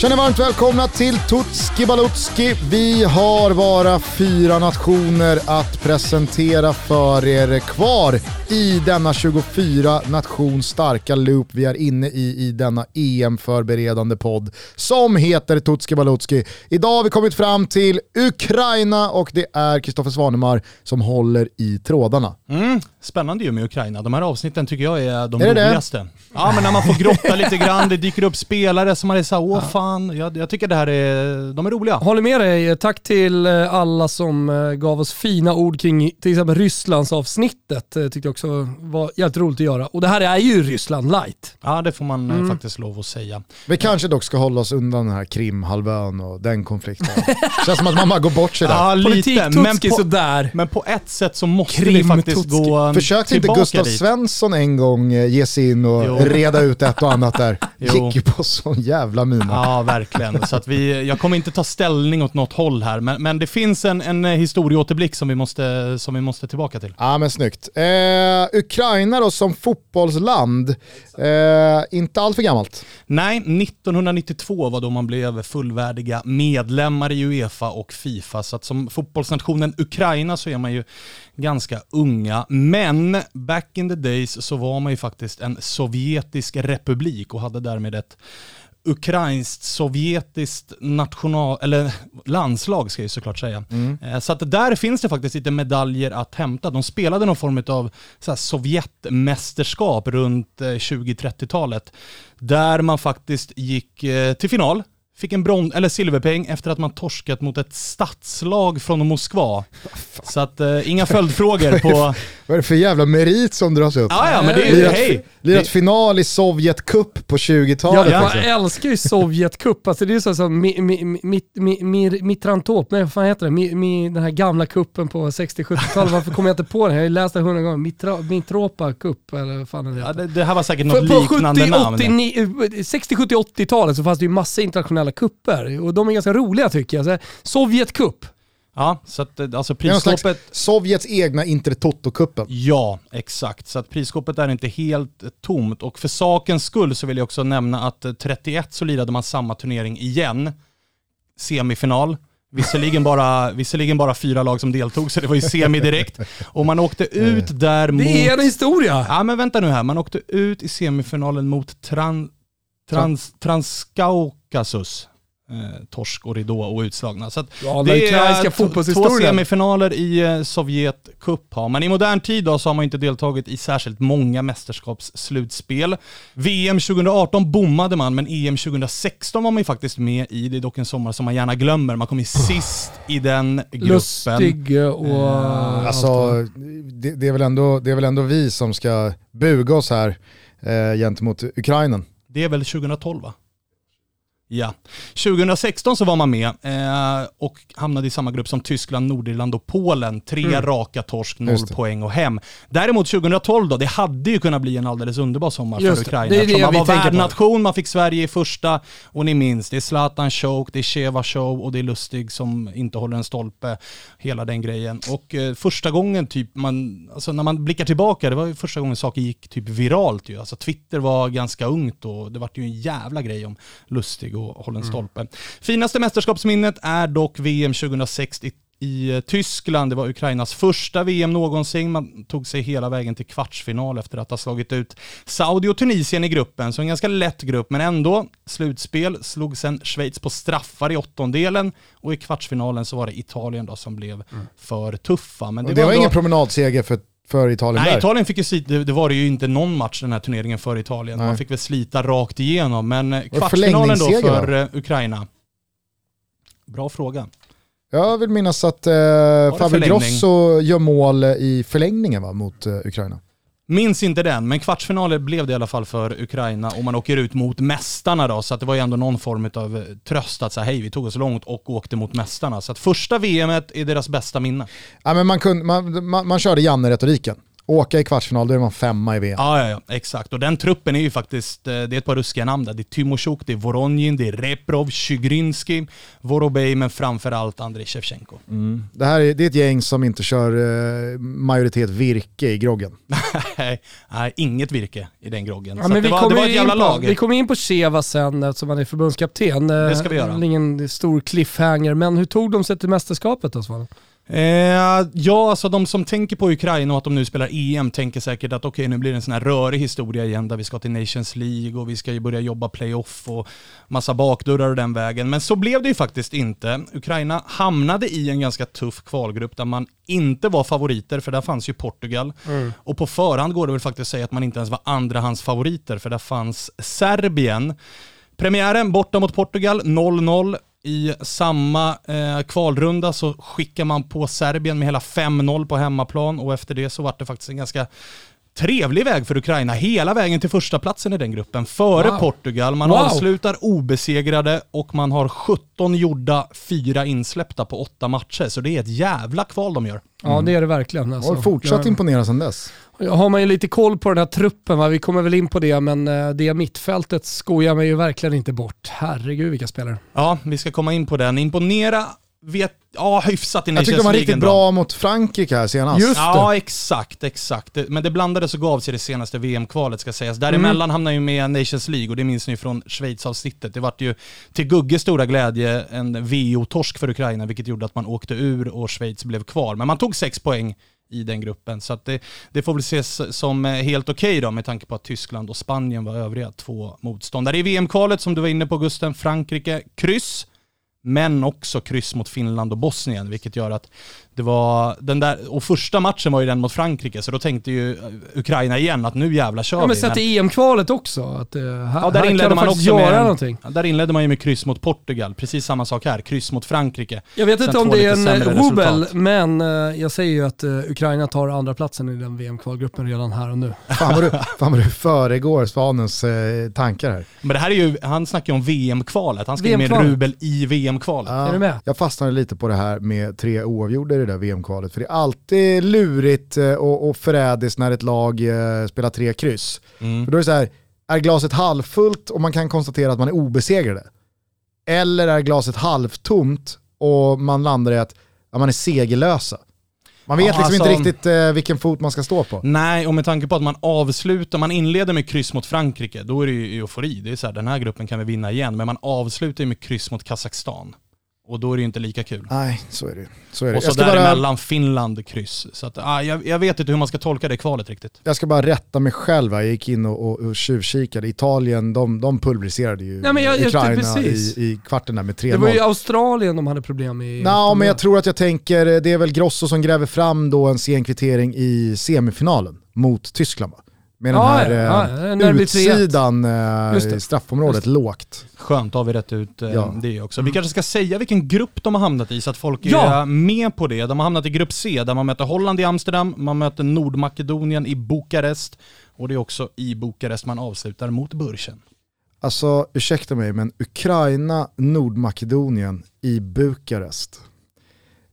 Känner varmt välkomna till Tutski Balutski. Vi har bara fyra nationer att presentera för er kvar i denna 24 nation starka loop vi är inne i i denna EM-förberedande podd som heter Tutski Balutski. Idag har vi kommit fram till Ukraina och det är Kristoffer Svanemar som håller i trådarna. Mm, spännande ju med Ukraina. De här avsnitten tycker jag är de är roligaste. Det? Ja, men när man får grotta lite grann, det dyker upp spelare som man är såhär, åh fan, jag, jag, tycker det här är, de är roliga. Håller med dig. Tack till eh, alla som eh, gav oss fina ord kring till exempel Rysslands avsnittet. Eh, tyckte jag också var jävligt roligt att göra. Och det här är ju Ryssland light. Ja, det får man mm. faktiskt lov att säga. Vi kanske dock ska hålla oss undan den här Krimhalvön och den konflikten. känns som att man bara går bort sig där. Ja, lite. Men på, sådär. men på ett sätt så måste Krim, vi faktiskt gå Försökte inte Gustav dit. Svensson en gång ge sig in och jo. reda ut ett och annat där? Gick ju på sån jävla mina. Ja, verkligen. Så att vi, jag kommer inte ta ställning åt något håll här, men, men det finns en, en historieåterblick som vi, måste, som vi måste tillbaka till. Ja, men snyggt. Eh, Eh, Ukraina då som fotbollsland, eh, inte allt för gammalt. Nej, 1992 var då man blev fullvärdiga medlemmar i Uefa och Fifa, så att som fotbollsnationen Ukraina så är man ju ganska unga, men back in the days så var man ju faktiskt en sovjetisk republik och hade därmed ett ukrainskt, sovjetiskt national, eller landslag ska jag såklart säga. Mm. Eh, så att där finns det faktiskt lite medaljer att hämta. De spelade någon form av så Sovjetmästerskap runt 20-30-talet. Eh, där man faktiskt gick eh, till final fick en bron eller silverpeng efter att man torskat mot ett stadslag från Moskva. Så att eh, inga följdfrågor på... Vad är det för jävla merit som dras upp? Ja, ja men det är ju, hej! Lirat final i Sovjet Cup på 20-talet. Ja, jag älskar ju Sovjet Cup. Alltså det är så som mi, mi, mi, mi, mi, Mitrantop, nej vad fan heter det? Mi, mi, den här gamla kuppen på 60-70-talet. Varför kommer jag inte på det? Jag har ju läst det hundra gånger. Mitra, Mitropa Cup eller vad fan är det ja, det, det här var säkert något För liknande 70, namn. 60, 70, 80-talet så fanns det ju massa internationella kupper och de är ganska roliga tycker jag. Så Sovjet Cup. Ja, så att eh, alltså prisskåpet... Sovjets egna Intertoto-cupen. Ja, exakt. Så att prisskåpet är inte helt tomt. Och för sakens skull så vill jag också nämna att 31 eh, så lirade man samma turnering igen. Semifinal. Visserligen bara, visserligen bara fyra lag som deltog, så det var ju semi direkt. Och man åkte ut där mot... Det är en historia! Ja, men vänta nu här. Man åkte ut i semifinalen mot Tran, Trans, Transkaukasus eh, torsk och ridå och utslagna. Så ja, det är två semifinaler i eh, Sovjet Cup har man. I modern tid då så har man inte deltagit i särskilt många mästerskapsslutspel. VM 2018 bommade man, men EM 2016 var man ju faktiskt med i. Det är dock en sommar som man gärna glömmer. Man kom ju sist i den gruppen. Lustig och... Uh, alltså, det, det, är väl ändå, det är väl ändå vi som ska buga oss här eh, gentemot Ukraina. Det är väl 2012 va? Ja. 2016 så var man med eh, och hamnade i samma grupp som Tyskland, Nordirland och Polen. Tre mm. raka torsk, noll poäng och hem. Däremot 2012 då, det hade ju kunnat bli en alldeles underbar sommar Just för Ukraina. Det, det, det man var värdnation, man fick Sverige i första och ni minns, det är Zlatan choke, det är Sheva show och det är Lustig som inte håller en stolpe. Hela den grejen. Och eh, första gången typ man, alltså när man blickar tillbaka, det var ju första gången saker gick typ viralt ju. Alltså Twitter var ganska ungt och det var ju en jävla grej om Lustig och håller en mm. stolpe. Mm. Finaste mästerskapsminnet är dock VM 2006 i i Tyskland. Det var Ukrainas första VM någonsin. Man tog sig hela vägen till kvartsfinal efter att ha slagit ut Saudi och Tunisien i gruppen. Så en ganska lätt grupp, men ändå. Slutspel slog sen Schweiz på straffar i åttondelen och i kvartsfinalen så var det Italien då som blev mm. för tuffa. Men det, det var, var ingen promenadseger för för Italien Nej, där. Italien fick ju slita, det var det ju inte någon match den här turneringen för Italien. Nej. Man fick väl slita rakt igenom, men kvartsfinalen då för då? Eh, Ukraina. Bra fråga. Jag vill minnas att eh, Fabio Grosso gör mål i förlängningen va, mot eh, Ukraina. Minns inte den, men kvartsfinaler blev det i alla fall för Ukraina och man åker ut mot mästarna då, så att det var ju ändå någon form av eh, tröst att säga hej, vi tog oss långt och åkte mot mästarna. Så att första VMet är deras bästa minne. Ja, men man, kunde, man, man, man körde Janne-retoriken Åka i kvartsfinal, då är man femma i VM. Ja, ja, ja, exakt. Och den truppen är ju faktiskt, eh, det är ett par ruskiga namn där. Det är Tymosjuk, det är Voronjin, det är Reprov, Chygrynski, Vorobej, men framförallt Andrei Shevchenko. Mm. Det här är, det är ett gäng som inte kör eh, majoritet virke i groggen. Nej, inget virke i den groggen. Ja, Så men det, vi var, det var ett jävla på, lag. Vi kommer in på Cheva sen eftersom han är förbundskapten. Det ska vi göra. Eh, Ingen stor cliffhanger, men hur tog de sig till mästerskapet då Svanen? Eh, ja, alltså de som tänker på Ukraina och att de nu spelar EM tänker säkert att okej, okay, nu blir det en sån här rörig historia igen där vi ska till Nations League och vi ska ju börja jobba playoff och massa bakdörrar och den vägen. Men så blev det ju faktiskt inte. Ukraina hamnade i en ganska tuff kvalgrupp där man inte var favoriter, för där fanns ju Portugal. Mm. Och på förhand går det väl faktiskt att säga att man inte ens var andrahandsfavoriter, för där fanns Serbien. Premiären borta mot Portugal, 0-0. I samma eh, kvalrunda så skickar man på Serbien med hela 5-0 på hemmaplan och efter det så var det faktiskt en ganska trevlig väg för Ukraina hela vägen till första platsen i den gruppen. Före wow. Portugal. Man wow. avslutar obesegrade och man har 17 gjorda, fyra insläppta på åtta matcher. Så det är ett jävla kval de gör. Ja det är det verkligen. Alltså. Och fortsatt imponera sedan dess. Har man ju lite koll på den här truppen, va? vi kommer väl in på det, men eh, det mittfältet skojar mig ju verkligen inte bort. Herregud vilka spelare. Ja, vi ska komma in på den. Imponera vet, ja hyfsat i Jag tyckte de var riktigt bra mot Frankrike här senast. Just ja, exakt, exakt. Men det blandades och gavs i det senaste VM-kvalet ska sägas. Däremellan mm. hamnade ju med Nations League och det minns ni från Schweiz-avsnittet. Det vart ju till Gugges stora glädje en VO-torsk för Ukraina, vilket gjorde att man åkte ur och Schweiz blev kvar. Men man tog sex poäng i den gruppen. Så det, det, får väl ses som helt okej okay då med tanke på att Tyskland och Spanien var övriga två motståndare. I VM-kvalet som du var inne på Gusten, Frankrike, kryss men också kryss mot Finland och Bosnien, vilket gör att det var den där, och första matchen var ju den mot Frankrike, så då tänkte ju Ukraina igen att nu jävla kör ja, men vi. Men sett i EM-kvalet också, att uh, här, ja, där här inledde man också göra med, någonting. Där inledde man ju med kryss mot Portugal, precis samma sak här, kryss mot Frankrike. Jag vet inte om det är en eh, rubel, men uh, jag säger ju att uh, Ukraina tar andra platsen i den VM-kvalgruppen redan här och nu. Fan vad du, fan vad du föregår Svanens tankar här. Men det här är ju, han snackar ju om VM-kvalet, han ska VM med rubel i VM-kvalet. Ja, är du med? Jag fastnade lite på det här med tre oavgjorda det där VM-kvalet, för det är alltid lurigt eh, och, och förrädiskt när ett lag eh, spelar tre kryss. Mm. För då är det så här, är glaset halvfullt och man kan konstatera att man är obesegrade? Eller är glaset halvtomt och man landar i att ja, man är segerlösa? Man vet ja, liksom alltså, inte riktigt eh, vilken fot man ska stå på. Nej, och med tanke på att man avslutar, man inleder med kryss mot Frankrike, då är det ju eufori. Det är så här, den här gruppen kan vi vinna igen, men man avslutar med kryss mot Kazakstan. Och då är det ju inte lika kul. Nej, så är det. Så är det. Och så däremellan bara... Finland kryss. Så att, ah, jag, jag, vet inte hur man ska tolka det kvalet riktigt. Jag ska bara rätta mig själv Jag gick in och, och, och tjuvkikade. Italien, de, de pulveriserade ju Nej, men jag, Ukraina i, i kvarten där med 3-0. Det var ju Australien de hade problem med. Nej, men jag tror att jag tänker, det är väl Grosso som gräver fram då en sen kvittering i semifinalen mot Tyskland va? Med den här ja, eh, utsidan eh, straffområdet lågt. Skönt, har vi rätt ut eh, ja. det också. Vi kanske ska säga vilken grupp de har hamnat i så att folk är ja. med på det. De har hamnat i grupp C där man möter Holland i Amsterdam, man möter Nordmakedonien i Bukarest och det är också i Bukarest man avslutar mot Bursen. Alltså ursäkta mig men Ukraina, Nordmakedonien i Bukarest.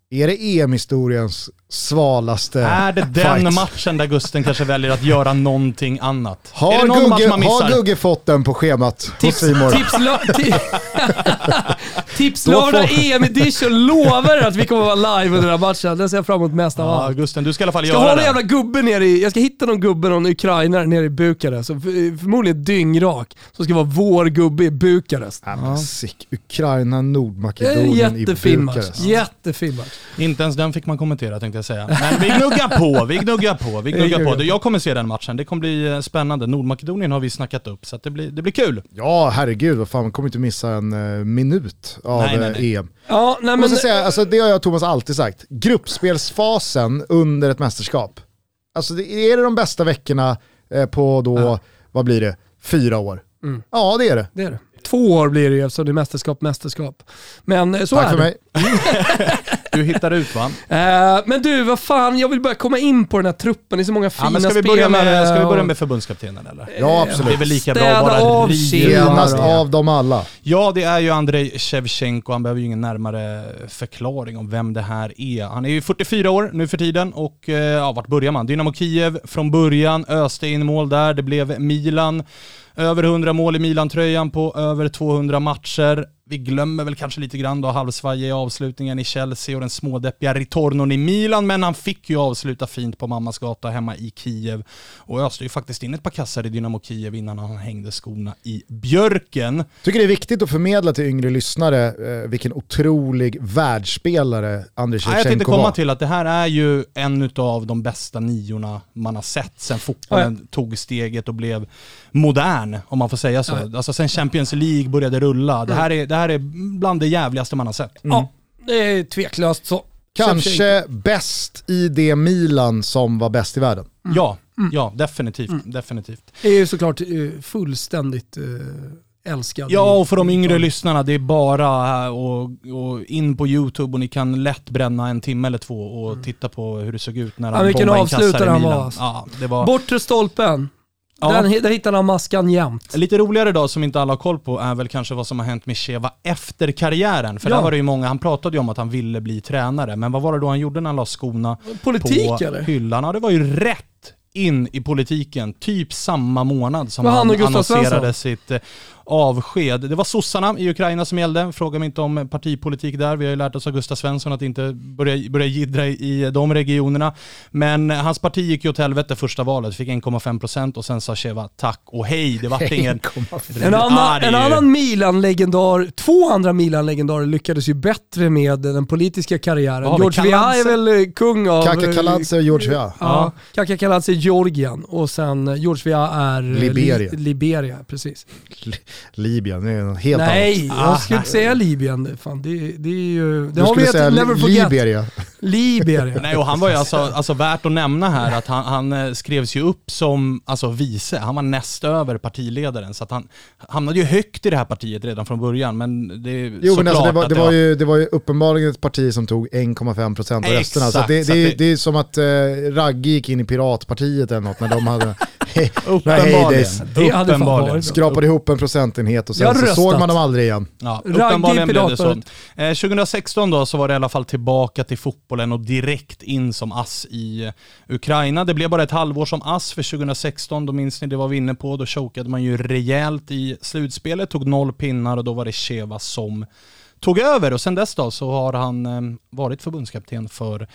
Är det EM-historiens svalaste Är det den fight? matchen där Gusten kanske väljer att göra någonting annat? Har, någon Gugge, har Gugge fått den på schemat tips, hos Simon? Tips, tips lördag EM edition lovar att vi kommer vara live under den här matchen. Den ser jag fram emot mest av allt. Gusten, du ska i alla fall ska göra ha det. jävla gubbe nere i, jag ska hitta någon gubbe, någon ukrainare nere i Bukarest. Förmodligen dyngrak. Som ska vara vår gubbe i Bukarest. Ja, ja. Sick. Ukraina, Nordmakedonien i Bukarest. Match. Jättefin match. Inte ens den fick man kommentera tänkte jag säga. Men vi gnuggar på, vi gnuggar på, vi gnuggar på. Jag kommer se den matchen, det kommer bli eh, spännande. Nordmakedonien har vi snackat upp, så det, blir, det blir kul. Ja, herregud, vad fan, man kommer inte missa en uh, minut av nej, nej, nej. EM. Ja, nej, men... säga, alltså, det har jag och Thomas alltid sagt, gruppspelsfasen under ett mästerskap. Alltså det, är det de bästa veckorna eh, på då, ja. vad blir det, fyra år? Mm. Ja det är det. det, är det. Två år blir det ju eftersom det är mästerskap, mästerskap. Men så Tack är för det. mig. Du hittar ut va? Eh, men du, vad fan, jag vill börja komma in på den här truppen. Det är så många fina Ja, men ska, vi spelare. börja med, ska vi börja med förbundskaptenen eller? Ja, Det är absolut. väl lika bra Städa att bara av Ja. av dem alla. Ja, det är ju Andrei Shevchenko. Han behöver ju ingen närmare förklaring om vem det här är. Han är ju 44 år nu för tiden och eh, ja, vart börjar man? Dynamo Kiev från början, öste in mål där. Det blev Milan. Över 100 mål i Milan-tröjan på över 200 matcher. Vi glömmer väl kanske lite grann då halvsvaj i avslutningen i Chelsea och den smådeppiga retornon i Milan, men han fick ju avsluta fint på mammas gata hemma i Kiev och öste ju faktiskt in ett par kassar i Dynamo Kiev innan han hängde skorna i björken. Tycker det är viktigt att förmedla till yngre lyssnare eh, vilken otrolig världsspelare Andrei Ja, jag tänkte Shevchenko komma var. till att det här är ju en av de bästa niorna man har sett sen fotbollen tog steget och blev modern, om man får säga så. Alltså sen Champions League började rulla. Det här, är, det här är bland det jävligaste man har sett. Ja, det är tveklöst så. Kanske bäst i det Milan som var bäst i världen. Ja, ja definitivt. definitivt. Det är ju såklart eh, fullständigt eh, älskad. Ja, och för de yngre lyssnarna, det är bara att och in på YouTube och ni kan lätt bränna en timme eller två och titta på hur det såg ut när Ja, han vilken bombade in kassar i Milan. var. Ja, det var... Bortre stolpen. Ja. Den, där hittar han maskan jämt. Lite roligare då som inte alla har koll på är väl kanske vad som har hänt med Sheva efter karriären. För Ja. där var det ju många, han pratade ju om att han ville bli tränare, men vad var det då han gjorde när han la skorna Politik på eller? hyllan? Ja, det var ju rätt in i politiken, typ samma månad som han han, annonserade Svensson? sitt eh, avsked. Det var sossarna i Ukraina som gällde, fråga mig inte om partipolitik där. Vi har ju lärt oss av Gustav Svensson att inte börja, börja jiddra i de regionerna. Men hans parti gick ju åt helvete första valet, fick 1,5% och sen sa Sheva tack och hej. Det vart ingen... En Ja, annan, en annan Milan-legendar, två andra Milan-legendarer lyckades ju bättre med den politiska karriären. Vi? George Weah är väl eh, kung av... Kaka eh, Kaladze och George Weah. Ja, Kaka Kaladze är Georgien och sen eh, George Weah är... eh, Liberia. Li, Liberia, precis. Libyen, det är något helt Nej, annat. jag Ah, skulle inte nej. säga Libyen. Fan, det, det är ju... Det Du har vi säga never forget. Liberia. Liberia. Nej, och han var ju alltså, alltså värt att nämna här att han, han eh, skrevs ju upp som alltså, vice. Han var näst över partiledaren, så att han hamnade ju högt i det här partiet redan från början. Men det är Jo men alltså, det, var, det, var ju, det var ju uppenbarligen ett parti som tog 1,5% av Exakt, rösterna. Så att det, så det, det- det är som att eh, Ragge gick in i Piratpartiet eller något när de hade Hej, Uppenbarligen. Det hade fan Uppenbarligen. skrapade ihop en procentenhet och sen så såg man dem aldrig igen. Ja, uppenbarligen blev det så. Eh, 2016 då så var det i alla fall tillbaka till fotbollen och direkt in som ass i Ukraina. Det blev bara ett halvår som ass för 2016, då minns ni det var vi inne på. Då chokade man ju rejält i slutspelet, tog noll pinnar och då var det Cheva som tog över. Och sen dess då så har han eh, varit förbundskapten för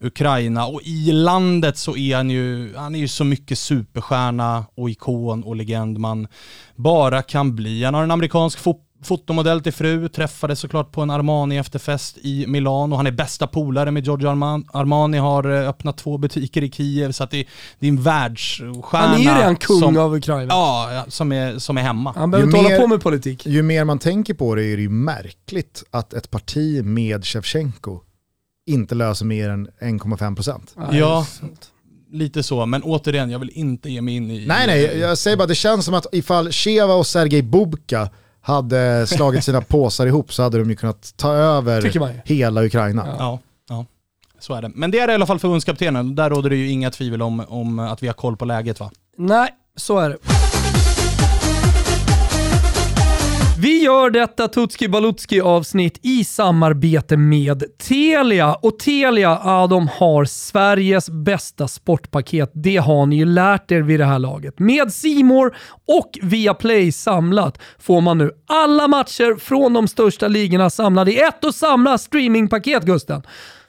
Ukraina och i landet så är han ju, han är ju så mycket superstjärna och ikon och legend man bara kan bli. Han har en amerikansk fot fotomodell till fru, träffades såklart på en Armani efterfest i Milano. Han är bästa polare med Giorgio Arman Armani, har eh, öppnat två butiker i Kiev så att det, det är en världsstjärna. Han är ju redan kung som, av Ukraina. Ja, som är, som är hemma. Han behöver Ju inte hålla mer- på med politik. Ju mer man tänker på det är det ju märkligt att ett parti med Shevchenko inte löser mer än 1,5%. Nej, Ja. det. Lite så, men återigen, jag vill inte ge mig in i... Nej nej, jag säger bara det känns som att ifall Sheva och Sergej Bubka hade slagit sina påsar ihop så hade de ju kunnat ta över hela Ukraina. Ja. Ja, ja. Så är det. Men det är i alla fall förbundskaptenen. Där råder det ju inga tvivel om, om att vi har koll på läget va? Nej, så är det. Vi gör detta Tutski Balutski avsnitt i samarbete med Telia. Och Telia, ja, de har Sveriges bästa sportpaket. Det har ni ju lärt er vid det här laget. Med Simor och Viaplay samlat får man nu alla matcher från de största ligorna samlade i ett och samma streamingpaket, Gusten.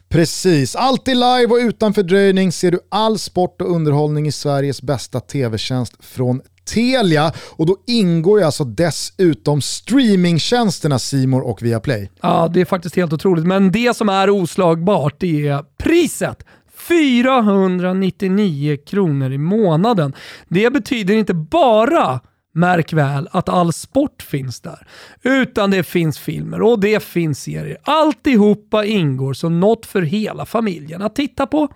Precis, alltid live och utan fördröjning ser du all sport och underhållning i Sveriges bästa tv-tjänst från Telia. Och då ingår ju alltså dessutom streamingtjänsterna Simor och Viaplay. Ja, det är faktiskt helt otroligt. Men det som är oslagbart, det är priset. 499 kronor i månaden. Det betyder inte bara, märk väl, att all sport finns där. Utan det finns filmer och det finns serier. Alltihopa ingår som något för hela familjen att titta på.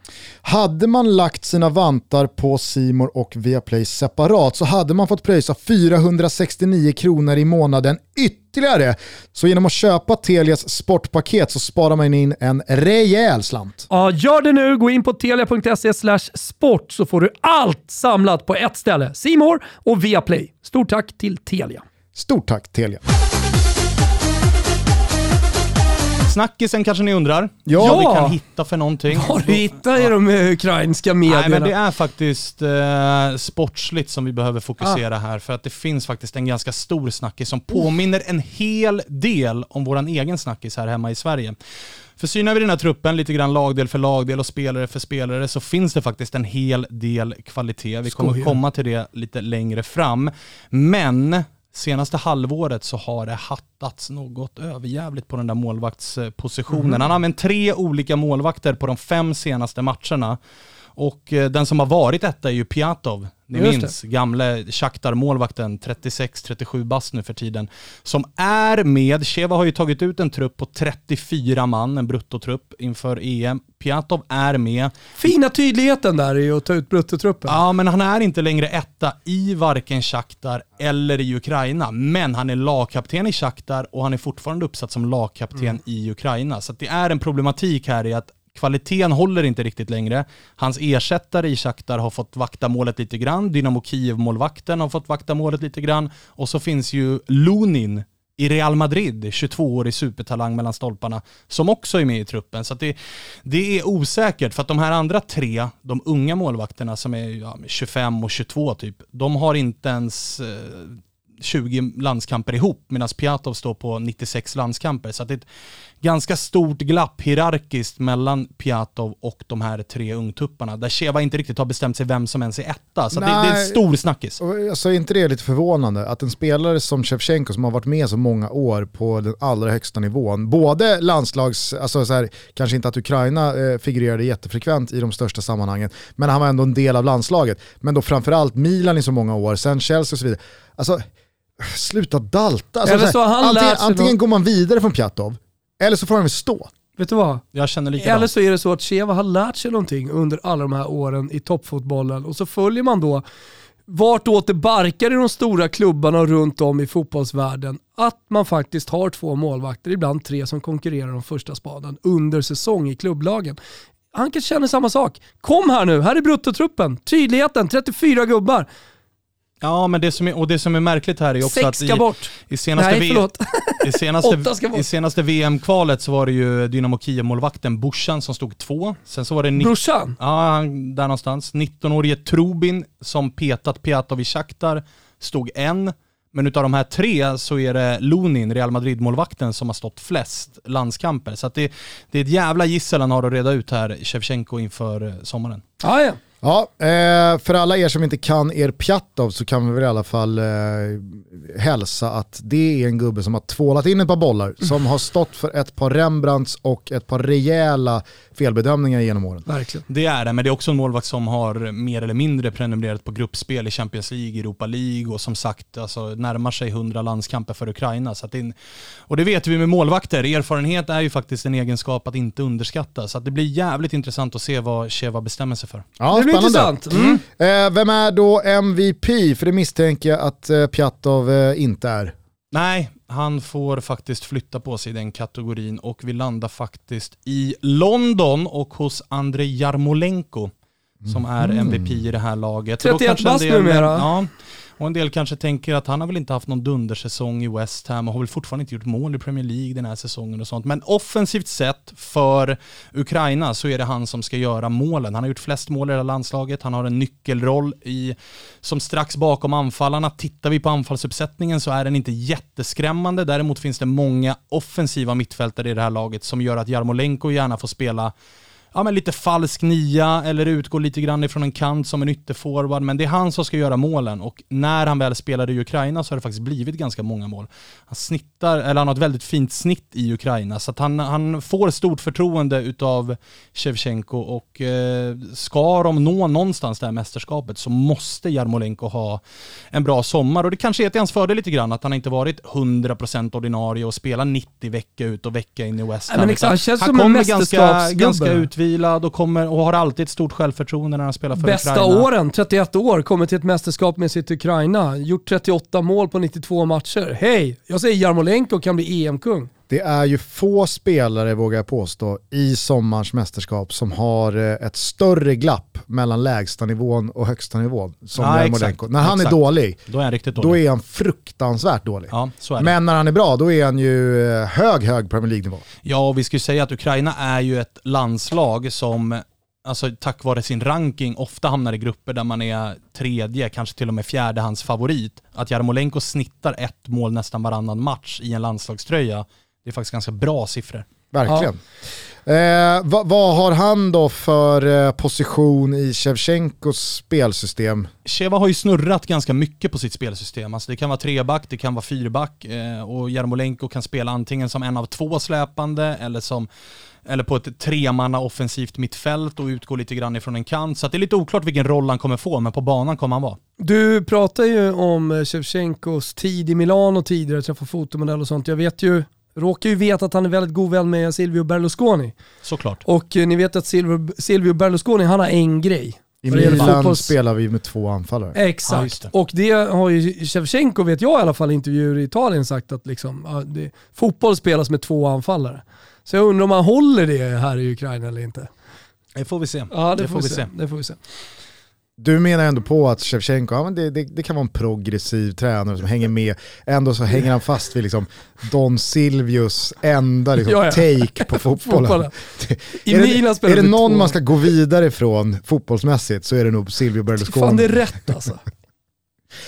Hade man lagt sina vantar på Simor och Viaplay separat så hade man fått pröjsa 469 kronor i månaden ytterligare ytterligare. Så genom att köpa Telias sportpaket så sparar man in en rejäl slant. Ja, gör det nu. Gå in på telia.se sport så får du allt samlat på ett ställe. Simor och Viaplay. Stort tack till Telia. Stort tack Telia. Snackisen kanske ni undrar? Ja. Vad vi kan hitta för någonting. Vad du hittar i de ukrainska medierna. Nej men det är faktiskt eh, sportsligt som vi behöver fokusera här för att det finns faktiskt en ganska stor snackis som påminner en hel del om våran egen snackis här hemma i Sverige. För synar vi den här truppen lite grann lagdel för lagdel och spelare för spelare så finns det faktiskt en hel del kvalitet. Vi kommer komma till det lite längre fram. Men senaste halvåret så har det hattats något överjävligt på den där målvaktspositionen. Han har använt tre olika målvakter på de fem senaste matcherna. Och eh, den som har varit detta är ju Piatov. Ni Just minns, gamle Shakhtar-målvakten, 36-37 bast nu för tiden. Som är med, Sheva har ju tagit ut en trupp på 34 man, en bruttotrupp inför EM. Piatov är med. Fina tydligheten där i att ta ut bruttotruppen. Ja, men han är inte längre etta i varken Shakhtar eller i Ukraina. Men han är lagkapten i Shakhtar och han är fortfarande uppsatt som lagkapten i Ukraina. Så det är en problematik här i att kvaliteten håller inte riktigt längre. Hans ersättare i Shakhtar har fått vakta målet lite grann. Dynamo Kiev-målvakten har fått vakta målet lite grann. Och så finns ju Lunin i Real Madrid, 22-årig supertalang mellan stolparna, som också är med i truppen. Så att det, det är osäkert, för att de här andra tre, de unga målvakterna som är ja, 25 och 22 typ, de har inte ens eh, 20 landskamper ihop, medan Piatov står på 96 landskamper. Så att det är ett ganska stort glapp hierarkiskt mellan Piatov och de här tre ungtupparna, där Sheva inte riktigt har bestämt sig vem som ens är etta. Så det, det är en stor snackis. Alltså är inte det lite förvånande att en spelare som Shevchenko som har varit med så många år på den allra högsta nivån, både landslags, alltså så här, kanske inte att Ukraina eh, figurerade jättefrekvent i de största sammanhangen, men han var ändå en del av landslaget. Men då framförallt Milan i så många år, sen Chelsea och så vidare. Alltså, sluta dalta. Alltså, så här, antingen antingen går man vidare från Pjatov, eller så får han väl stå. Vet du vad? Jag känner likadant. Eller så är det så att Sheva har lärt sig någonting under alla de här åren i toppfotbollen och så följer man då vartåt det barkar i de stora klubbarna och runt om i fotbollsvärlden. Att man faktiskt har två målvakter, ibland tre som konkurrerar om första spaden under säsong i klubblagen. Han kanske känner samma sak. Kom här nu, här är bruttotruppen. Tydligheten, 34 gubbar. Ja, men det som är, och det som är märkligt här är också Sex att ska i, bort. i senaste, Nej, v- i senaste, bort. i senaste VM-kvalet så var det ju Dynamo Kiev-målvakten Bushan som stod två. Sen så var det... Brorsan. Ja, där någonstans. 19-årige Trubin som petat Piatov i Shakhtar stod en. Men utav de här tre så är det Lunin, Real Madrid-målvakten, som har stått flest landskamper. Så det, det är ett jävla gissel han har att reda ut här, Shevchenko, inför eh, sommaren. Ah, ja. Ja, eh, för alla er som inte kan er Pjatov så kan vi väl i alla fall eh, hälsa att det är en gubbe som har tvålat in ett par bollar, som har stått för ett par Rembrandts och ett par rejäla felbedömningar genom åren. Verkligen. Det är det, men det är också en målvakt som har mer eller mindre prenumererat på gruppspel i Champions League, Europa League och som sagt alltså, närmar sig 100 landskamper för Ukraina. Så att det, en- och det vet vi med målvakter, erfarenhet är ju faktiskt en egenskap att inte underskatta. Så att det blir jävligt intressant att se vad Sheva bestämmer sig för. Ja, det blir spännande. intressant. Mm. Eh, vem är då MVP? För det misstänker jag att eh, Pjatov eh, inte är. Nej, han får faktiskt flytta på sig i den kategorin och vi landar faktiskt i London och hos Andrei Jarmolenko som är MVP i det här laget. Och då 31 kanske en bast numera. Ja, och en del kanske tänker att han har väl inte haft någon dundersäsong i West Ham och har väl fortfarande inte gjort mål i Premier League den här säsongen och sånt. Men offensivt sett för Ukraina så är det han som ska göra målen. Han har gjort flest mål i det här landslaget, han har en nyckelroll i, som strax bakom anfallarna. Tittar vi på anfallsuppsättningen så är den inte jätteskrämmande. Däremot finns det många offensiva mittfältare i det här laget som gör att Jarmolenko gärna får spela ja, men lite falsk nia eller utgår lite grann ifrån en kant som en ytterforward. Men det är han som ska göra målen och när han väl spelade i Ukraina så har det faktiskt blivit ganska många mål. Han snittar, eller han har ett väldigt fint snitt i Ukraina så att han, han får stort förtroende utav Shevchenko och eh, ska de nå någonstans det här mästerskapet så måste Jarmolenko ha en bra sommar och det kanske är till hans fördel lite grann att han inte varit 100% ordinarie och spelar 90 vecka ut och vecka in i West Ham. exakt, han känns han som en kommer ganska, mästerskapsgubbe. ganska utvilad utvilad och, kommer, och har alltid ett stort självförtroende när han spelar för Bästa Ukraina. åren, 31 år, kommer till ett mästerskap med sitt Ukraina. Gjort 38 mål på 92 matcher. Hej! Jag säger Jarmolenko kan bli EM-kung. Det är ju få spelare, vågar jag påstå, i sommarens mästerskap som har eh, ett större glapp mellan lägsta nivån och högsta nivån som Ja. När han Exakt. är dålig, Då är han riktigt dålig. då är han fruktansvärt dålig. Ja. Men när han är bra, då är han ju eh, hög, hög Premier League-nivå. Ja, och vi ska ju säga att Ukraina är ju ett landslag som, alltså tack vare sin ranking, ofta hamnar i grupper där man är tredje, kanske till och med fjärde hans favorit. Att Jarmolenko snittar ett mål nästan varannan match i en landslagströja, det är faktiskt ganska bra siffror. Verkligen. Eh, vad, vad har han då för eh, position i Shevchenkos spelsystem? Sheva har ju snurrat ganska mycket på sitt spelsystem. Alltså det kan vara treback, det kan vara fyrback eh, och Jarmolenko kan spela antingen som en av två släpande eller, som, eller på ett tremanna offensivt mittfält och utgå lite grann ifrån en kant. Så att det är lite oklart vilken roll han kommer få, men på banan kommer han vara. Du pratar ju om eh, Shevchenkos tid i Milano tidigare, träffa fotomodell och sånt. Jag vet ju, råkar ju veta att han är väldigt god vän med Silvio Berlusconi. Såklart. Och eh, ni vet att Silvio, Silvio Berlusconi, han har en grej. I Vad det gäller Milan fotbolls- spelar vi med två anfallare. Ja, Exakt. det. och det har ju Shevchenko, vet jag i alla fall, i intervjuer i Italien sagt att liksom, ja, det, fotboll spelas med två anfallare. Så jag undrar om han håller det här i Ukraina eller inte. Det får vi se. Ja, det, får, vi se. Det får vi se. Du menar ändå på att Shevchenko, ja, men det, det, det kan vara en progressiv tränare som hänger med, ändå så hänger han fast vid liksom Don Silvius enda liksom, Ja, ja. take på fotbollen. Fotbollen. I är det, är det någon två. man ska gå vidare från fotbollsmässigt så är det nog Silvio Berlusconi. Fan det är rätt alltså.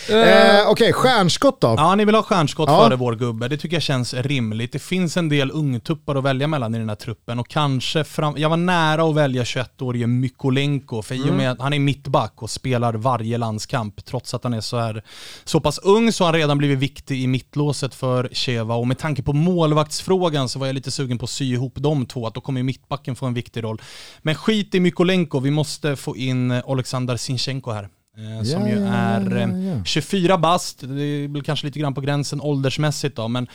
Eh, Okej, stjärnskott då? Ja, ni vill ha stjärnskott Ja. före vår gubbe. Det tycker jag känns rimligt. Det finns en del ungtuppar att välja mellan i den här truppen och kanske fram... Jag var nära att välja 21-årige Mykolenko, för i och med att han är mittback och spelar varje landskamp, trots att han är så här så pass ung så har han redan blivit viktig i mittlåset för Cheva och med tanke på målvaktsfrågan så var jag lite sugen på att sy ihop de två, att då kommer mittbacken få en viktig roll. Men skit i Mykolenko, vi måste få in Oleksandr Sinchenko här. Eh, Som ju ja, är ja. 24 bast, det är väl kanske lite grann på gränsen åldersmässigt då, men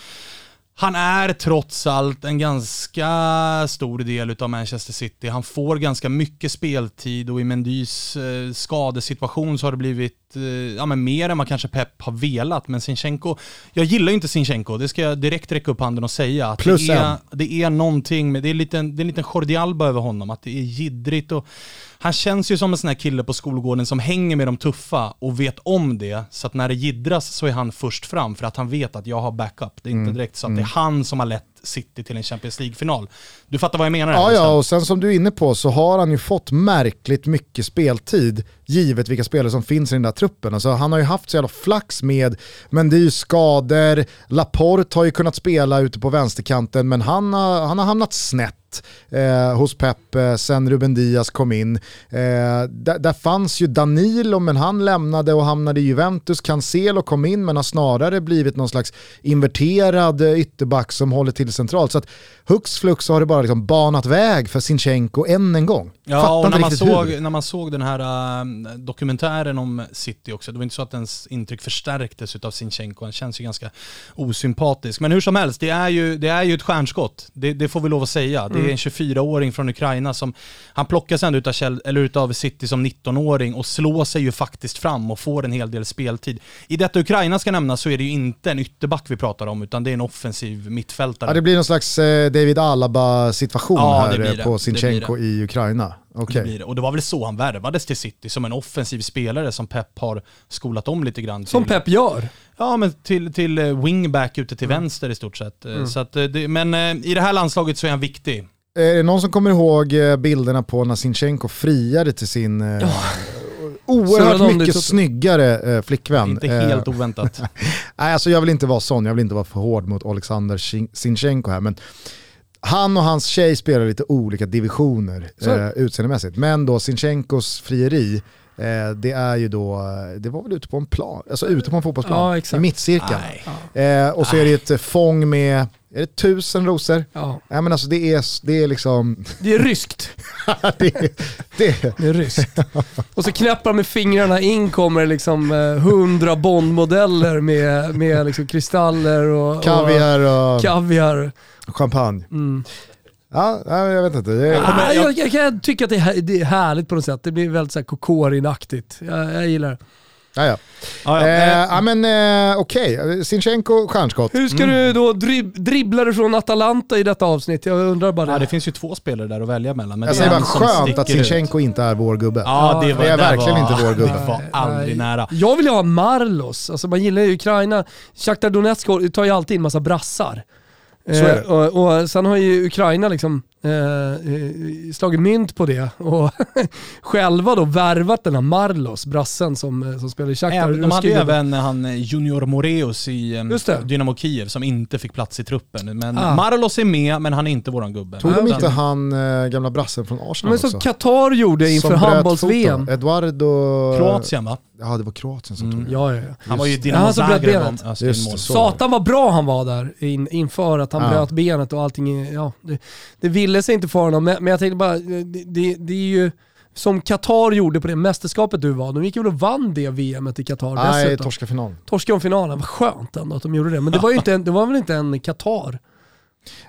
han är trots allt en ganska stor del av Manchester City. Han får ganska mycket speltid och i Mendys eh, skadesituation så har det blivit eh, ja, men mer än vad kanske Pep har velat. Men Sinchenko, jag gillar ju inte Sinchenko, det ska jag direkt räcka upp handen och säga. Att Plus det, är, en. det är någonting med, det är, lite, det är en liten Jordi Alba över honom, att det är jiddrigt och han känns ju som en sån här kille på skolgården som hänger med de tuffa och vet om det. Så att när det jiddras så är han först fram för att han vet att jag har backup. Det är Mm. inte direkt så att det är han som har lett City till en Champions League-final. Du fattar vad jag menar? Ja, ja, och sen som du är inne på så har han ju fått märkligt mycket speltid givet vilka spelare som finns i den där truppen. Alltså, han har ju haft så jävla flax med, men det är ju skador, Laporte har ju kunnat spela ute på vänsterkanten men han har, han har hamnat snett eh, hos Pep eh, sen Ruben Diaz kom in. Eh, där, där fanns ju Danilo men han lämnade och hamnade i Juventus. Cancelo kom in men har snarare blivit någon slags inverterad eh, ytterback som håller till centralt. Så att hux flux har det bara liksom banat väg för Sinchenko än en gång. Ja, Fattar och när man, såg, hur. när man såg den här äh, dokumentären om City också, det var inte så att ens intryck förstärktes av Sinchenko, han känns ju ganska osympatisk. Men hur som helst, det är ju, det är ju ett stjärnskott, det, det får vi lov att säga. Det är en 24-åring från Ukraina som, han plockas ändå utav, eller utav City som 19-åring och slår sig ju faktiskt fram och får en hel del speltid. I detta Ukraina ska nämnas så är det ju inte en ytterback vi pratar om, utan det är en offensiv mittfältare. Ja, det blir någon slags eh, David Alaba-situation Ja, här eh, det. på Det Sinchenko i Ukraina. Okej. Det blir det. Och det var väl så han värvades till City, som en offensiv spelare som Pep har skolat om lite grann. Till, Som Pep gör. Ja, men till, till eh, wingback ute till Mm. vänster i stort sett. Eh, Så att, det, men i det här landslaget så är han viktig. Är det någon som kommer ihåg bilderna på när Sinchenko friade till sin oerhört mycket lite. snyggare eh, flickvän? Inte Eh, helt oväntat. Nej, alltså jag vill inte vara sån, jag vill inte vara för hård mot Alexander Sin- Sinchenko här, men han och hans tjej spelar lite olika divisioner Så. eh, utseendemässigt. Men då Sinchenkos frieri, eh, det är ju då, eh, det var väl ute på en plan, alltså ute på en fotbollsplan, Ja, exakt. i mittcirkeln. Eh, och så är det ett eh, fång med, är det tusen rosor? Ja. Nej men alltså det är, det är liksom, Det är ryskt. det, är- det, är- Det är ryskt. Och så knäppar med fingrarna in kommer liksom eh, hundra Bondmodeller med, med liksom kristaller och, kaviar och och kaviar. champagne. Mm. Ja, nej, jag vet inte. Det är... Ah, jag, jag, jag tycker att det är, det är härligt på något sätt. Det blir väldigt så här Kokorin-aktigt. Jag, jag gillar det. Ja, ja. Ja, ja. Eh, ja, men eh, okej. Sinchenko, stjärnskott. Hur ska du då drib dribbla dig från Atalanta i detta avsnitt? Jag undrar bara Ja, det. det finns ju två spelare där att välja mellan. Men Jag det säger är bara skönt att sticker ut. Sinchenko inte är vår gubbe. Ja, det, var, det är där verkligen var, inte vår gubbe. Det var aldrig nära. Jag vill ju ha Marlos. Alltså man gillar ju Ukraina. Shakhtar Donetsk tar ju alltid in massa brassar. Så är det. Eh, och, och sen har ju Ukraina liksom eh, eh, slagit mynt på det och själva då värvat den här Marlos, brassen som, eh, som spelar i Shakhtar. Även, de hade ju även han eh, Junior Moreus i. Dynamo Kiev som inte fick plats i truppen. Men Ah. Marlos är med, men han är inte våran gubbe. Tog de inte han eh, gamla brassen från Arsenal Men som? Qatar gjorde inför handbolls-VM. Eduardo... Kroatien va? Ja, det var Kroatien som tog det. Ja, ja, ja. Han var ju. Dinamo han som Zagreb så. Satan vad bra han var där in, inför att han Ja. bröt benet och allting. Ja, det, det ville sig inte för honom, men, jag tänkte bara, det, det, det är ju som Qatar gjorde på det mästerskapet du var. De gick väl och vann det VMet i Qatar Nej, dessutom. torska final. Torskade om finalen, vad skönt ändå att de gjorde det. Men det var, inte, en- det var väl inte en Qatar?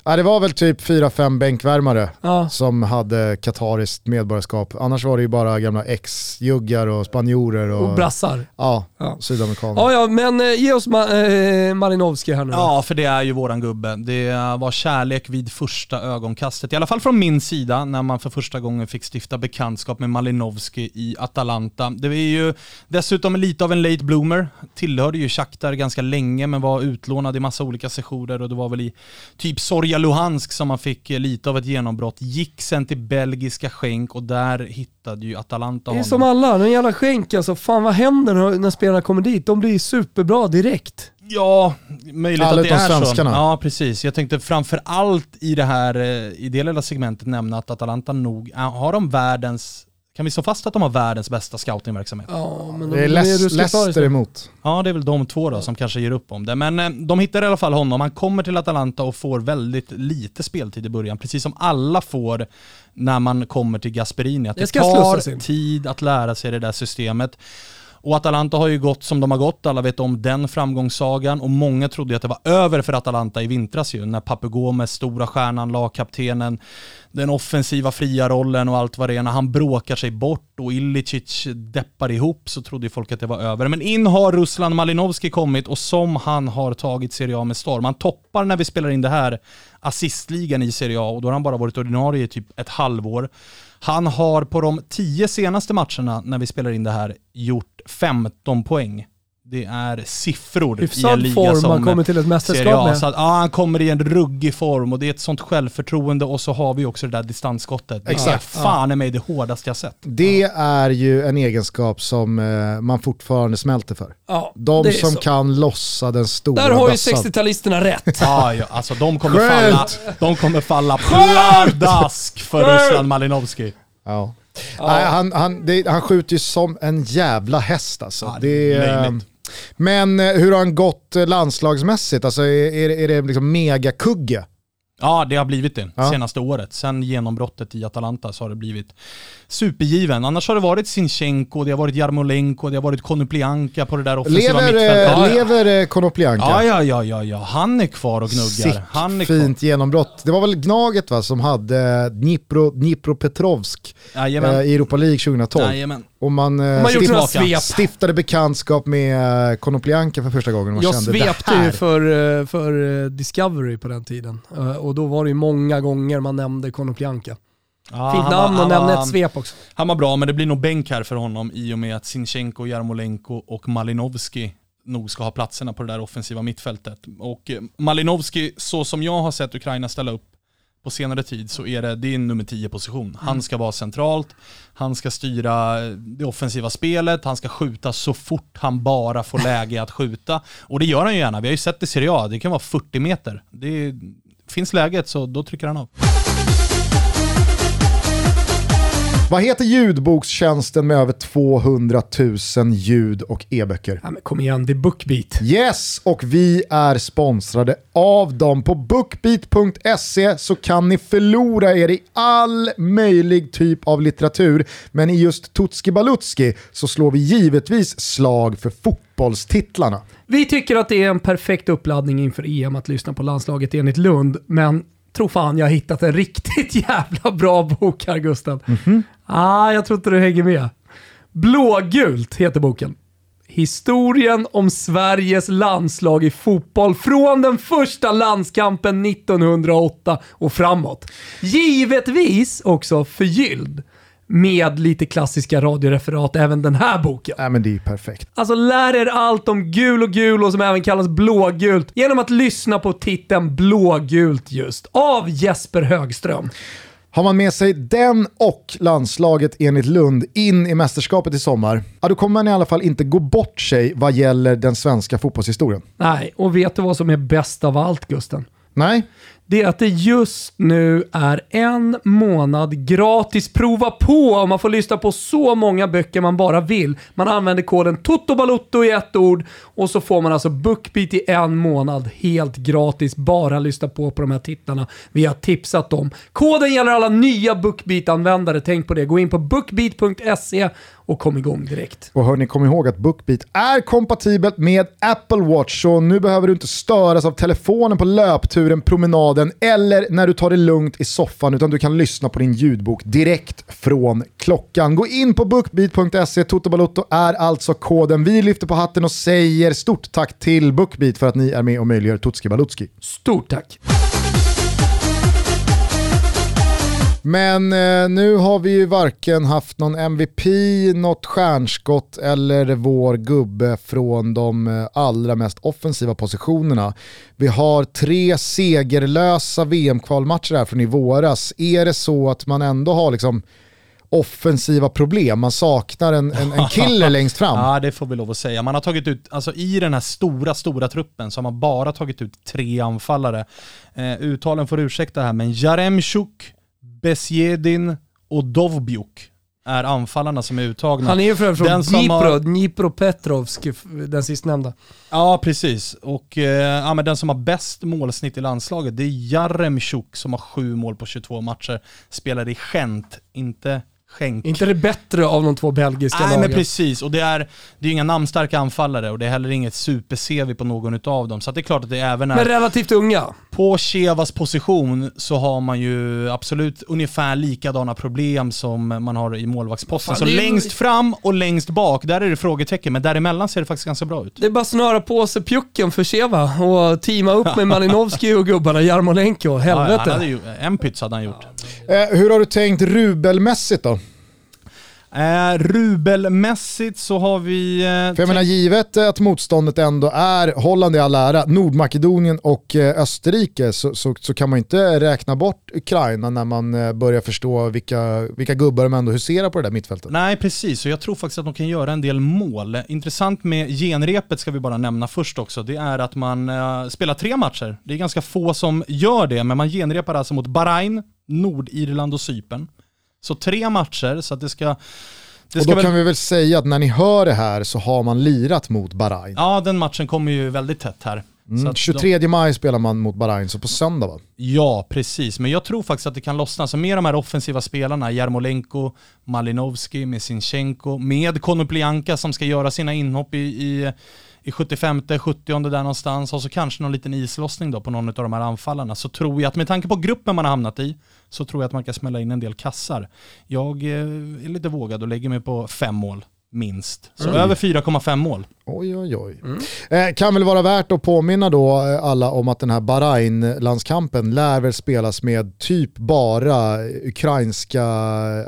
Ja, det var väl typ 4-5 bänkvärmare Ja. som hade katariskt medborgarskap. Annars var det ju bara gamla ex-juggar och spanjorer och, Och brassar. ja, Ja. sydamerikaner. Ja, ja, men eh, ge oss Ma- eh, Malinovski här nu. Ja, för det är ju våran gubbe. Det var kärlek vid första ögonkastet. I alla fall från min sida, när man för första gången fick stifta bekantskap med Malinovski i Atalanta. Det är ju dessutom lite av en late bloomer. Tillhörde ju Shakhtar ganska länge, men var utlånad i massa olika sessioner och det var väl i typ Sorja Luhansk som man fick eh, lite av ett genombrott. Gick sen till belgiska skänk och där hittade ju Atalanta Det är honom. som alla, den jävla skänk alltså. Fan vad händer när- när spelarna kommer dit? De blir superbra direkt. Ja, möjligt Alla att det är så. svenskarna. Ja, precis. Jag tänkte framför allt i det här, eh, i det lilla segmentet nämna att Atalanta nog, äh, har de världens, kan vi slå fast att de har världens bästa scoutingverksamhet? Ja, men de, Det är Leicester just emot. Ja, det är väl de två då som kanske ger upp om det. Men eh, de hittar i alla fall honom. Han kommer till Atalanta och får väldigt lite speltid i början, precis som alla får när man kommer till Gasperini. Att Det det, tar tid att lära sig det där systemet. Och Atalanta har ju gått som de har gått, alla vet om den framgångssagan och många trodde ju att det var över för Atalanta i vintras ju, när Papu Gomes, stora stjärnan, lagkaptenen, den offensiva fria rollen och allt vad det är, när han bråkar sig bort och Ilicic deppar ihop så trodde ju folk att det var över. Men in har Ruslan Malinovski kommit och som han har tagit Serie A med storm. Han toppar när vi spelar in det här assistligan i Serie A och då har han bara varit ordinarie i typ ett halvår. Han har på de tio senaste matcherna när vi spelar in det här gjort 15 poäng. Det är siffror i en Hyfsad liga form som man kommer till ett mästerskap med. Så att, ja, han kommer i en ruggig form och det är ett sånt självförtroende och så har vi också det där distansskottet. Det är Exakt. fan i mig det hårdaste jag sett. Det är ju en egenskap som eh, man fortfarande smälter för. Ja, De är som så. kan lossa den stora Där har ju bössan. 60-talisterna rätt. Ja, ja, alltså de kommer Skönt. falla, de kommer falla pladask för Ruslan Malinovski. Ja. Nej, han, han, det, han skjuter ju som en jävla häst alltså. Ja, det är löjligt. men eh, hur har han gått eh, landslagsmässigt? Alltså, är, är, är det liksom megakugge? Ja, det har blivit det Ja. senaste året. Sen genombrottet i Atalanta så har det blivit supergiven. Annars har det varit Sinchenko, det har varit Jarmolenko, det har varit Konoplyanka på det där offensiva Lever, mittfältet. eh, Ja, ja. lever eh, Konoplyanka? Ja, ja, ja, ja, ja. Han är kvar och gnuggar. Sick, Han är kvar. fint genombrott. Det var väl Gnaget va, som hade Dnipro, Dnipropetrovsk Jajamän. eh, i Europa League 2012. Jajamän. Och man, eh, Man stift- stiftade bekantskap med eh, Konoplyanka för första gången. Man Jag kände svepte det här. ju för, eh, för eh, Discovery på den tiden. Eh, Och då var det ju många gånger man nämnde Konoplyanka. Ja, Fint namn och nämna ett svep också. Han var bra, men det blir nog bänk här för honom i och med att Sinchenko, Jarmolenko och Malinovski nog ska ha platserna på det där offensiva mittfältet. Och eh, Malinovski, så som jag har sett Ukraina ställa upp på senare tid så är det, det är en nummer 10 position. Han ska vara centralt, han ska styra det offensiva spelet, han ska skjuta så fort han bara får läge att skjuta. Och det gör han ju gärna, vi har ju sett det i Serie A, det kan vara 40 meter. Det är, finns läget så då trycker han av. Vad heter ljudbokstjänsten med över 200 000 ljud och e-böcker? Ja, kom igen, det är Bookbeat. Yes, och vi är sponsrade av dem. På bookbeat.se så kan ni förlora er i all möjlig typ av litteratur. Men i just Tutski Balutski så slår vi givetvis slag för fotbollstitlarna. Vi tycker att det är en perfekt uppladdning inför EM att lyssna på landslaget enligt Lund, men tror fan jag har hittat en riktigt jävla bra bok här Gusten. Ah, jag tror inte du hänger med. Blågult heter boken. Historien om Sveriges landslag i fotboll från den första landskampen 1908 och framåt. Givetvis också förgylld med lite klassiska radioreferat även den här boken. Nej men det är ju perfekt. Alltså lär er allt om gul och gul och som även kallas blågult genom att lyssna på titeln Blågult just av Jesper Högström. Har man med sig den och landslaget enligt Lund in i mästerskapet i sommar, ja, då kommer man i alla fall inte gå bort sig vad gäller den svenska fotbollshistorien. Nej, och vet du vad som är bäst av allt Gusten? Nej, det är att det just nu är en månad gratis prova på och man får lyssna på så många böcker man bara vill. Man använder koden TOTOBALOTTO i ett ord och så får man alltså BookBeat i en månad helt gratis. Bara lyssna på på de här titlarna vi har tipsat om. Koden gäller alla nya BookBeat-användare, tänk på det. Gå in på bookbeat.se och kom igång direkt. och hörni, kom ihåg att BookBeat är kompatibelt med Apple Watch, så nu behöver du inte störas av telefonen på löpturen, promenaden eller när du tar det lugnt i soffan, utan du kan lyssna på din ljudbok direkt från klockan. Gå in på bookbeat.se, Toto Balotto är alltså koden. Vi lyfter på hatten och säger stort tack till BookBeat för att ni är med och möjliggör Tutski Balutski. Stort tack! Men eh, nu har vi ju varken haft någon MVP, något stjärnskott eller vår gubbe från de eh, allra mest offensiva positionerna. Vi har tre segerlösa VM-kvalmatcher här från i våras. Är det så att man ändå har liksom offensiva problem, man saknar en, en, en killer längst fram? Ja, det får vi lov att säga. Man har tagit ut, alltså i den här stora, stora truppen så har man bara tagit ut tre anfallare. Eh, uttalen får ursäkta här, men Jaremchuk, Besjedin och Dovbjuk är anfallarna som är uttagna. Han är ju från Den Dnipro, har- Dnipropetrovsk, den sistnämnda. Ja, precis. Och eh, ja, men den som har bäst målsnitt i landslaget, det är Jaremchuk som har sju mål på 22 matcher. Spelar i Gent, inte Schenk. Inte det bättre av de två belgiska Nej lagen. men precis, och det är, det är inga namnstarka anfallare och det är heller inget super-CV på någon utav dem. Så att det är klart att det även är... Men relativt unga. På Chevas position så har man ju absolut ungefär likadana problem som man har i målvaktsposten. Fan, Så ju- längst fram och längst bak, där är det frågetecken, men däremellan ser det faktiskt ganska bra ut. Det är bara att snöra på sig pjucken för Sheva och teama upp med Malinovski och gubbarna, Jarmolenko. Ja, Helvete. han hade ju, en pyts hade han gjort. Eh, hur har du tänkt rubelmässigt då? Eh, rubelmässigt så har vi... Eh, För jag menar givet att motståndet ändå är Holland i all ära, Nordmakedonien och eh, Österrike så, så, så kan man inte räkna bort Ukraina när man eh, börjar förstå vilka, vilka gubbar de ändå huserar på det där mittfältet. Nej, precis. Och jag tror faktiskt att de kan göra en del mål. Intressant med genrepet ska vi bara nämna först också. Det är att man spelar tre matcher. Det är ganska få som gör det, men man genrepar alltså mot Bahrain, Nordirland och Cypern. Så tre matcher, så att det ska... Och då väl, kan vi väl säga att när ni hör det här så har man lirat mot Bahrain. Ja, den matchen kommer ju väldigt tätt här. Mm, att de- 23 maj spelar man mot Bahrain, så på söndag va? Ja, precis. Men jag tror faktiskt att det kan lossna. Så med de här offensiva spelarna, Jarmolenko, Malinovski, Mesinchenko, med Konoplyanka som ska göra sina inhopp i, i, i 75, 70 där någonstans och så kanske någon liten islossning då på någon av de här anfallarna. Så tror jag att med tanke på gruppen man har hamnat i så tror jag att man kan smälla in en del kassar. Jag eh, är lite vågad och lägger mig på fem mål minst. Så över 4,5 mål. Oj, oj, oj. Eh, kan väl vara värt att påminna då eh, alla om att den här Bahrain-landskampen lär väl spelas med typ bara ukrainska,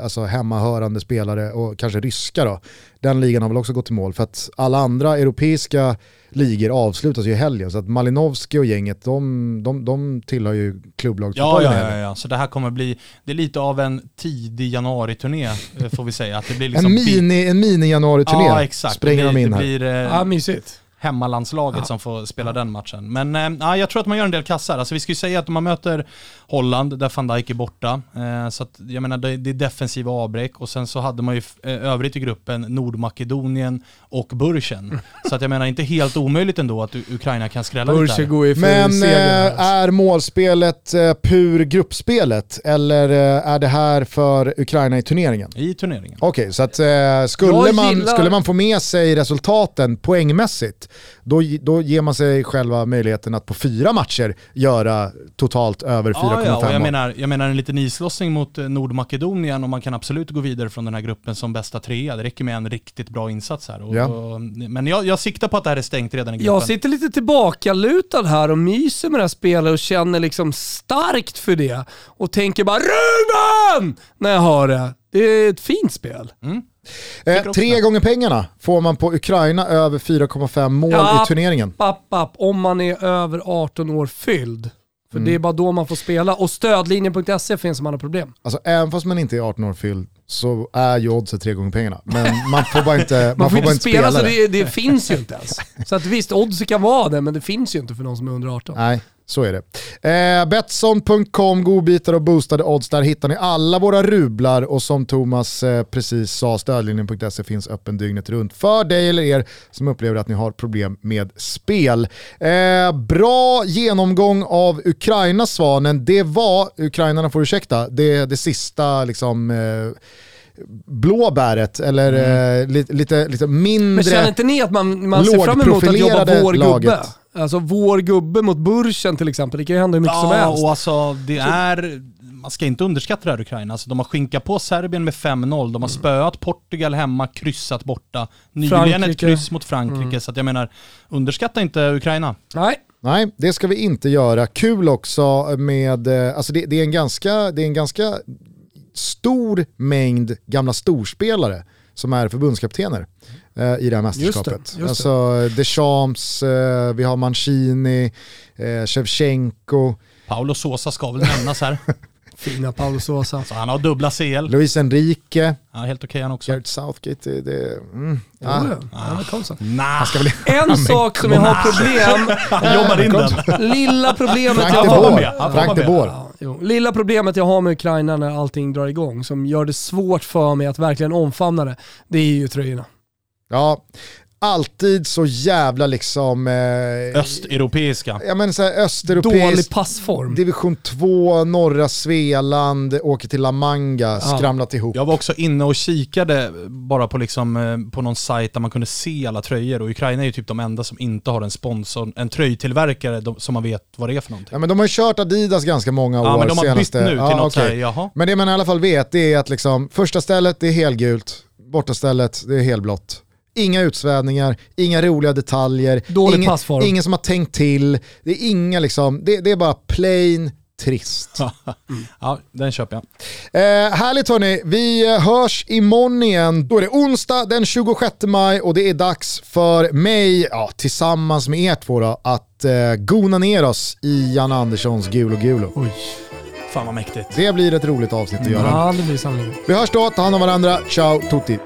alltså hemmahörande spelare och kanske ryska då. Den ligan har väl också gått i mål för att alla andra europeiska ligor avslutas ju i helgen så att Malinovski och gänget de, de, de tillhör ju Ja, i ja, ja, helgen. ja, så det här kommer bli, det är lite av en tidig januari-turné eh, får vi säga. Att det blir liksom En bi- mini, en mini januari-turné Ja, exakt. spränger det de blir, in det här. blir eh, Ja, mysigt. Hemmalandslaget som får spela den matchen. Men eh, ja, jag tror att man gör en del kassar. Alltså, vi ska ju säga att man möter Holland, där van Dijk är borta. Eh, så att, jag menar, det, det är defensiva avbräck och sen så hade man ju eh, övrigt i gruppen Nordmakedonien och Burchen. Så att jag menar, inte helt omöjligt ändå att Ukraina kan skrälla lite här. går Men är målspelet pur gruppspelet eller är det här för Ukraina i turneringen? I turneringen. Okej, så att skulle, man, skulle man få med sig resultaten poängmässigt då, då ger man sig själva möjligheten att på fyra matcher göra totalt över 4,5 Ja, ja, och jag menar, jag menar en liten islossning mot eh, Nordmakedonien och man kan absolut gå vidare från den här gruppen som bästa trea. Det räcker med en riktigt bra insats här. Och, Ja. och, men jag, jag siktar på att det här är stängt redan i gruppen. Jag sitter lite tillbakalutad här och myser med det här spelet och känner liksom starkt för det. Och tänker bara Ruben! När jag hör det. Det är ett fint spel. Eh, tre gånger pengarna får man på Ukraina över 4,5 mål Ja. i turneringen. Papp, papp, om man är över 18 år fylld. För Mm. det är bara då man får spela. Och stödlinjen.se finns om man har problem. Alltså även fast man inte är 18 år fylld så är ju oddset tre gånger pengarna. Men man får bara inte, man Man får får inte spela, spela så det. det, det finns ju inte ens. Så att visst, oddset kan vara det, men det finns ju inte för någon som är under 18. Nej, så är det. Eh, Betsson.com, godbitar och boostade odds. Där hittar ni alla våra rublar och som Thomas eh, precis sa, stödlinjen.se finns öppen dygnet runt för dig eller er som upplever att ni har problem med spel. Eh, bra genomgång av Ukraina Svanen. Det var, ukrainarna får ursäkta, det, det sista liksom eh, blåbäret eller eh, lite, lite, mindre... Men känner inte ni att man, man ser fram emot att jobba vår laget. gubbe? Alltså vår gubbe mot Burschen till exempel. Det kan ju hända hur mycket som Ja, helst. och alltså det är, man ska inte underskatta det här Ukraina. Alltså, de har skinkat på Serbien med 5-0, de har spöat Portugal hemma, kryssat borta. Nyligen ett kryss mot Frankrike, så att jag menar, underskatta inte Ukraina. Nej, Nej, det ska vi inte göra. Kul också med, eh, alltså det, det, är en ganska, det är en ganska stor mängd gamla storspelare som är förbundskaptener eh, i det här mästerskapet. just det. Alltså Deschamps, eh, vi har Mancini, eh, Shevchenko, Paolo Sosa ska väl nämnas här. fina Paolo Sosa. Så han har dubbla CL. Luis Enrique, Ja, helt okej han också. Gareth Southgate. Det, det, mm, ah. ja. Så. Nah, En sak som jag har problem, han jobbar in den. lilla problemet Frank jag har... Frank de. Boer. Jo. Lilla problemet jag har med Ukraina när allting drar igång, som gör det svårt för mig att verkligen omfamna det, det är ju tröjorna. Ja, alltid så jävla liksom... Eh, Östeuropeiska. Ja men så här östeuropeisk... Dålig passform. Division 2, norra Svealand, åker till La Manga, skramlat ihop. Jag var också inne och kikade bara på, liksom, eh, på någon sajt där man kunde se alla tröjor och Ukraina är ju typ de enda som inte har en sponsor, en tröjtillverkare de, som man vet vad det är för någonting. Ja, men de har ju kört Adidas ganska många år Ja men de har senaste. bytt nu till ja, något okej. såhär, jaha. Men det man i alla fall vet det är att liksom, första stället det är helgult, borta stället det är helblått. Inga utsvävningar, inga roliga detaljer, Dålig ingen, ingen som har tänkt till. Det är inga liksom, det, det är bara plain trist. Ja, den köper jag. Eh, härligt hörni, vi eh, hörs imorgon igen. Då är det onsdag den 26 maj och det är dags för mig, ja, tillsammans med er två då, att eh, gona ner oss i Jan Anderssons Gulo Gulo. Oj. Fan vad mäktigt. Det blir ett roligt avsnitt att göra. Ja, det blir sanningen. Vi hörs då, ta hand om varandra, ciao tutti.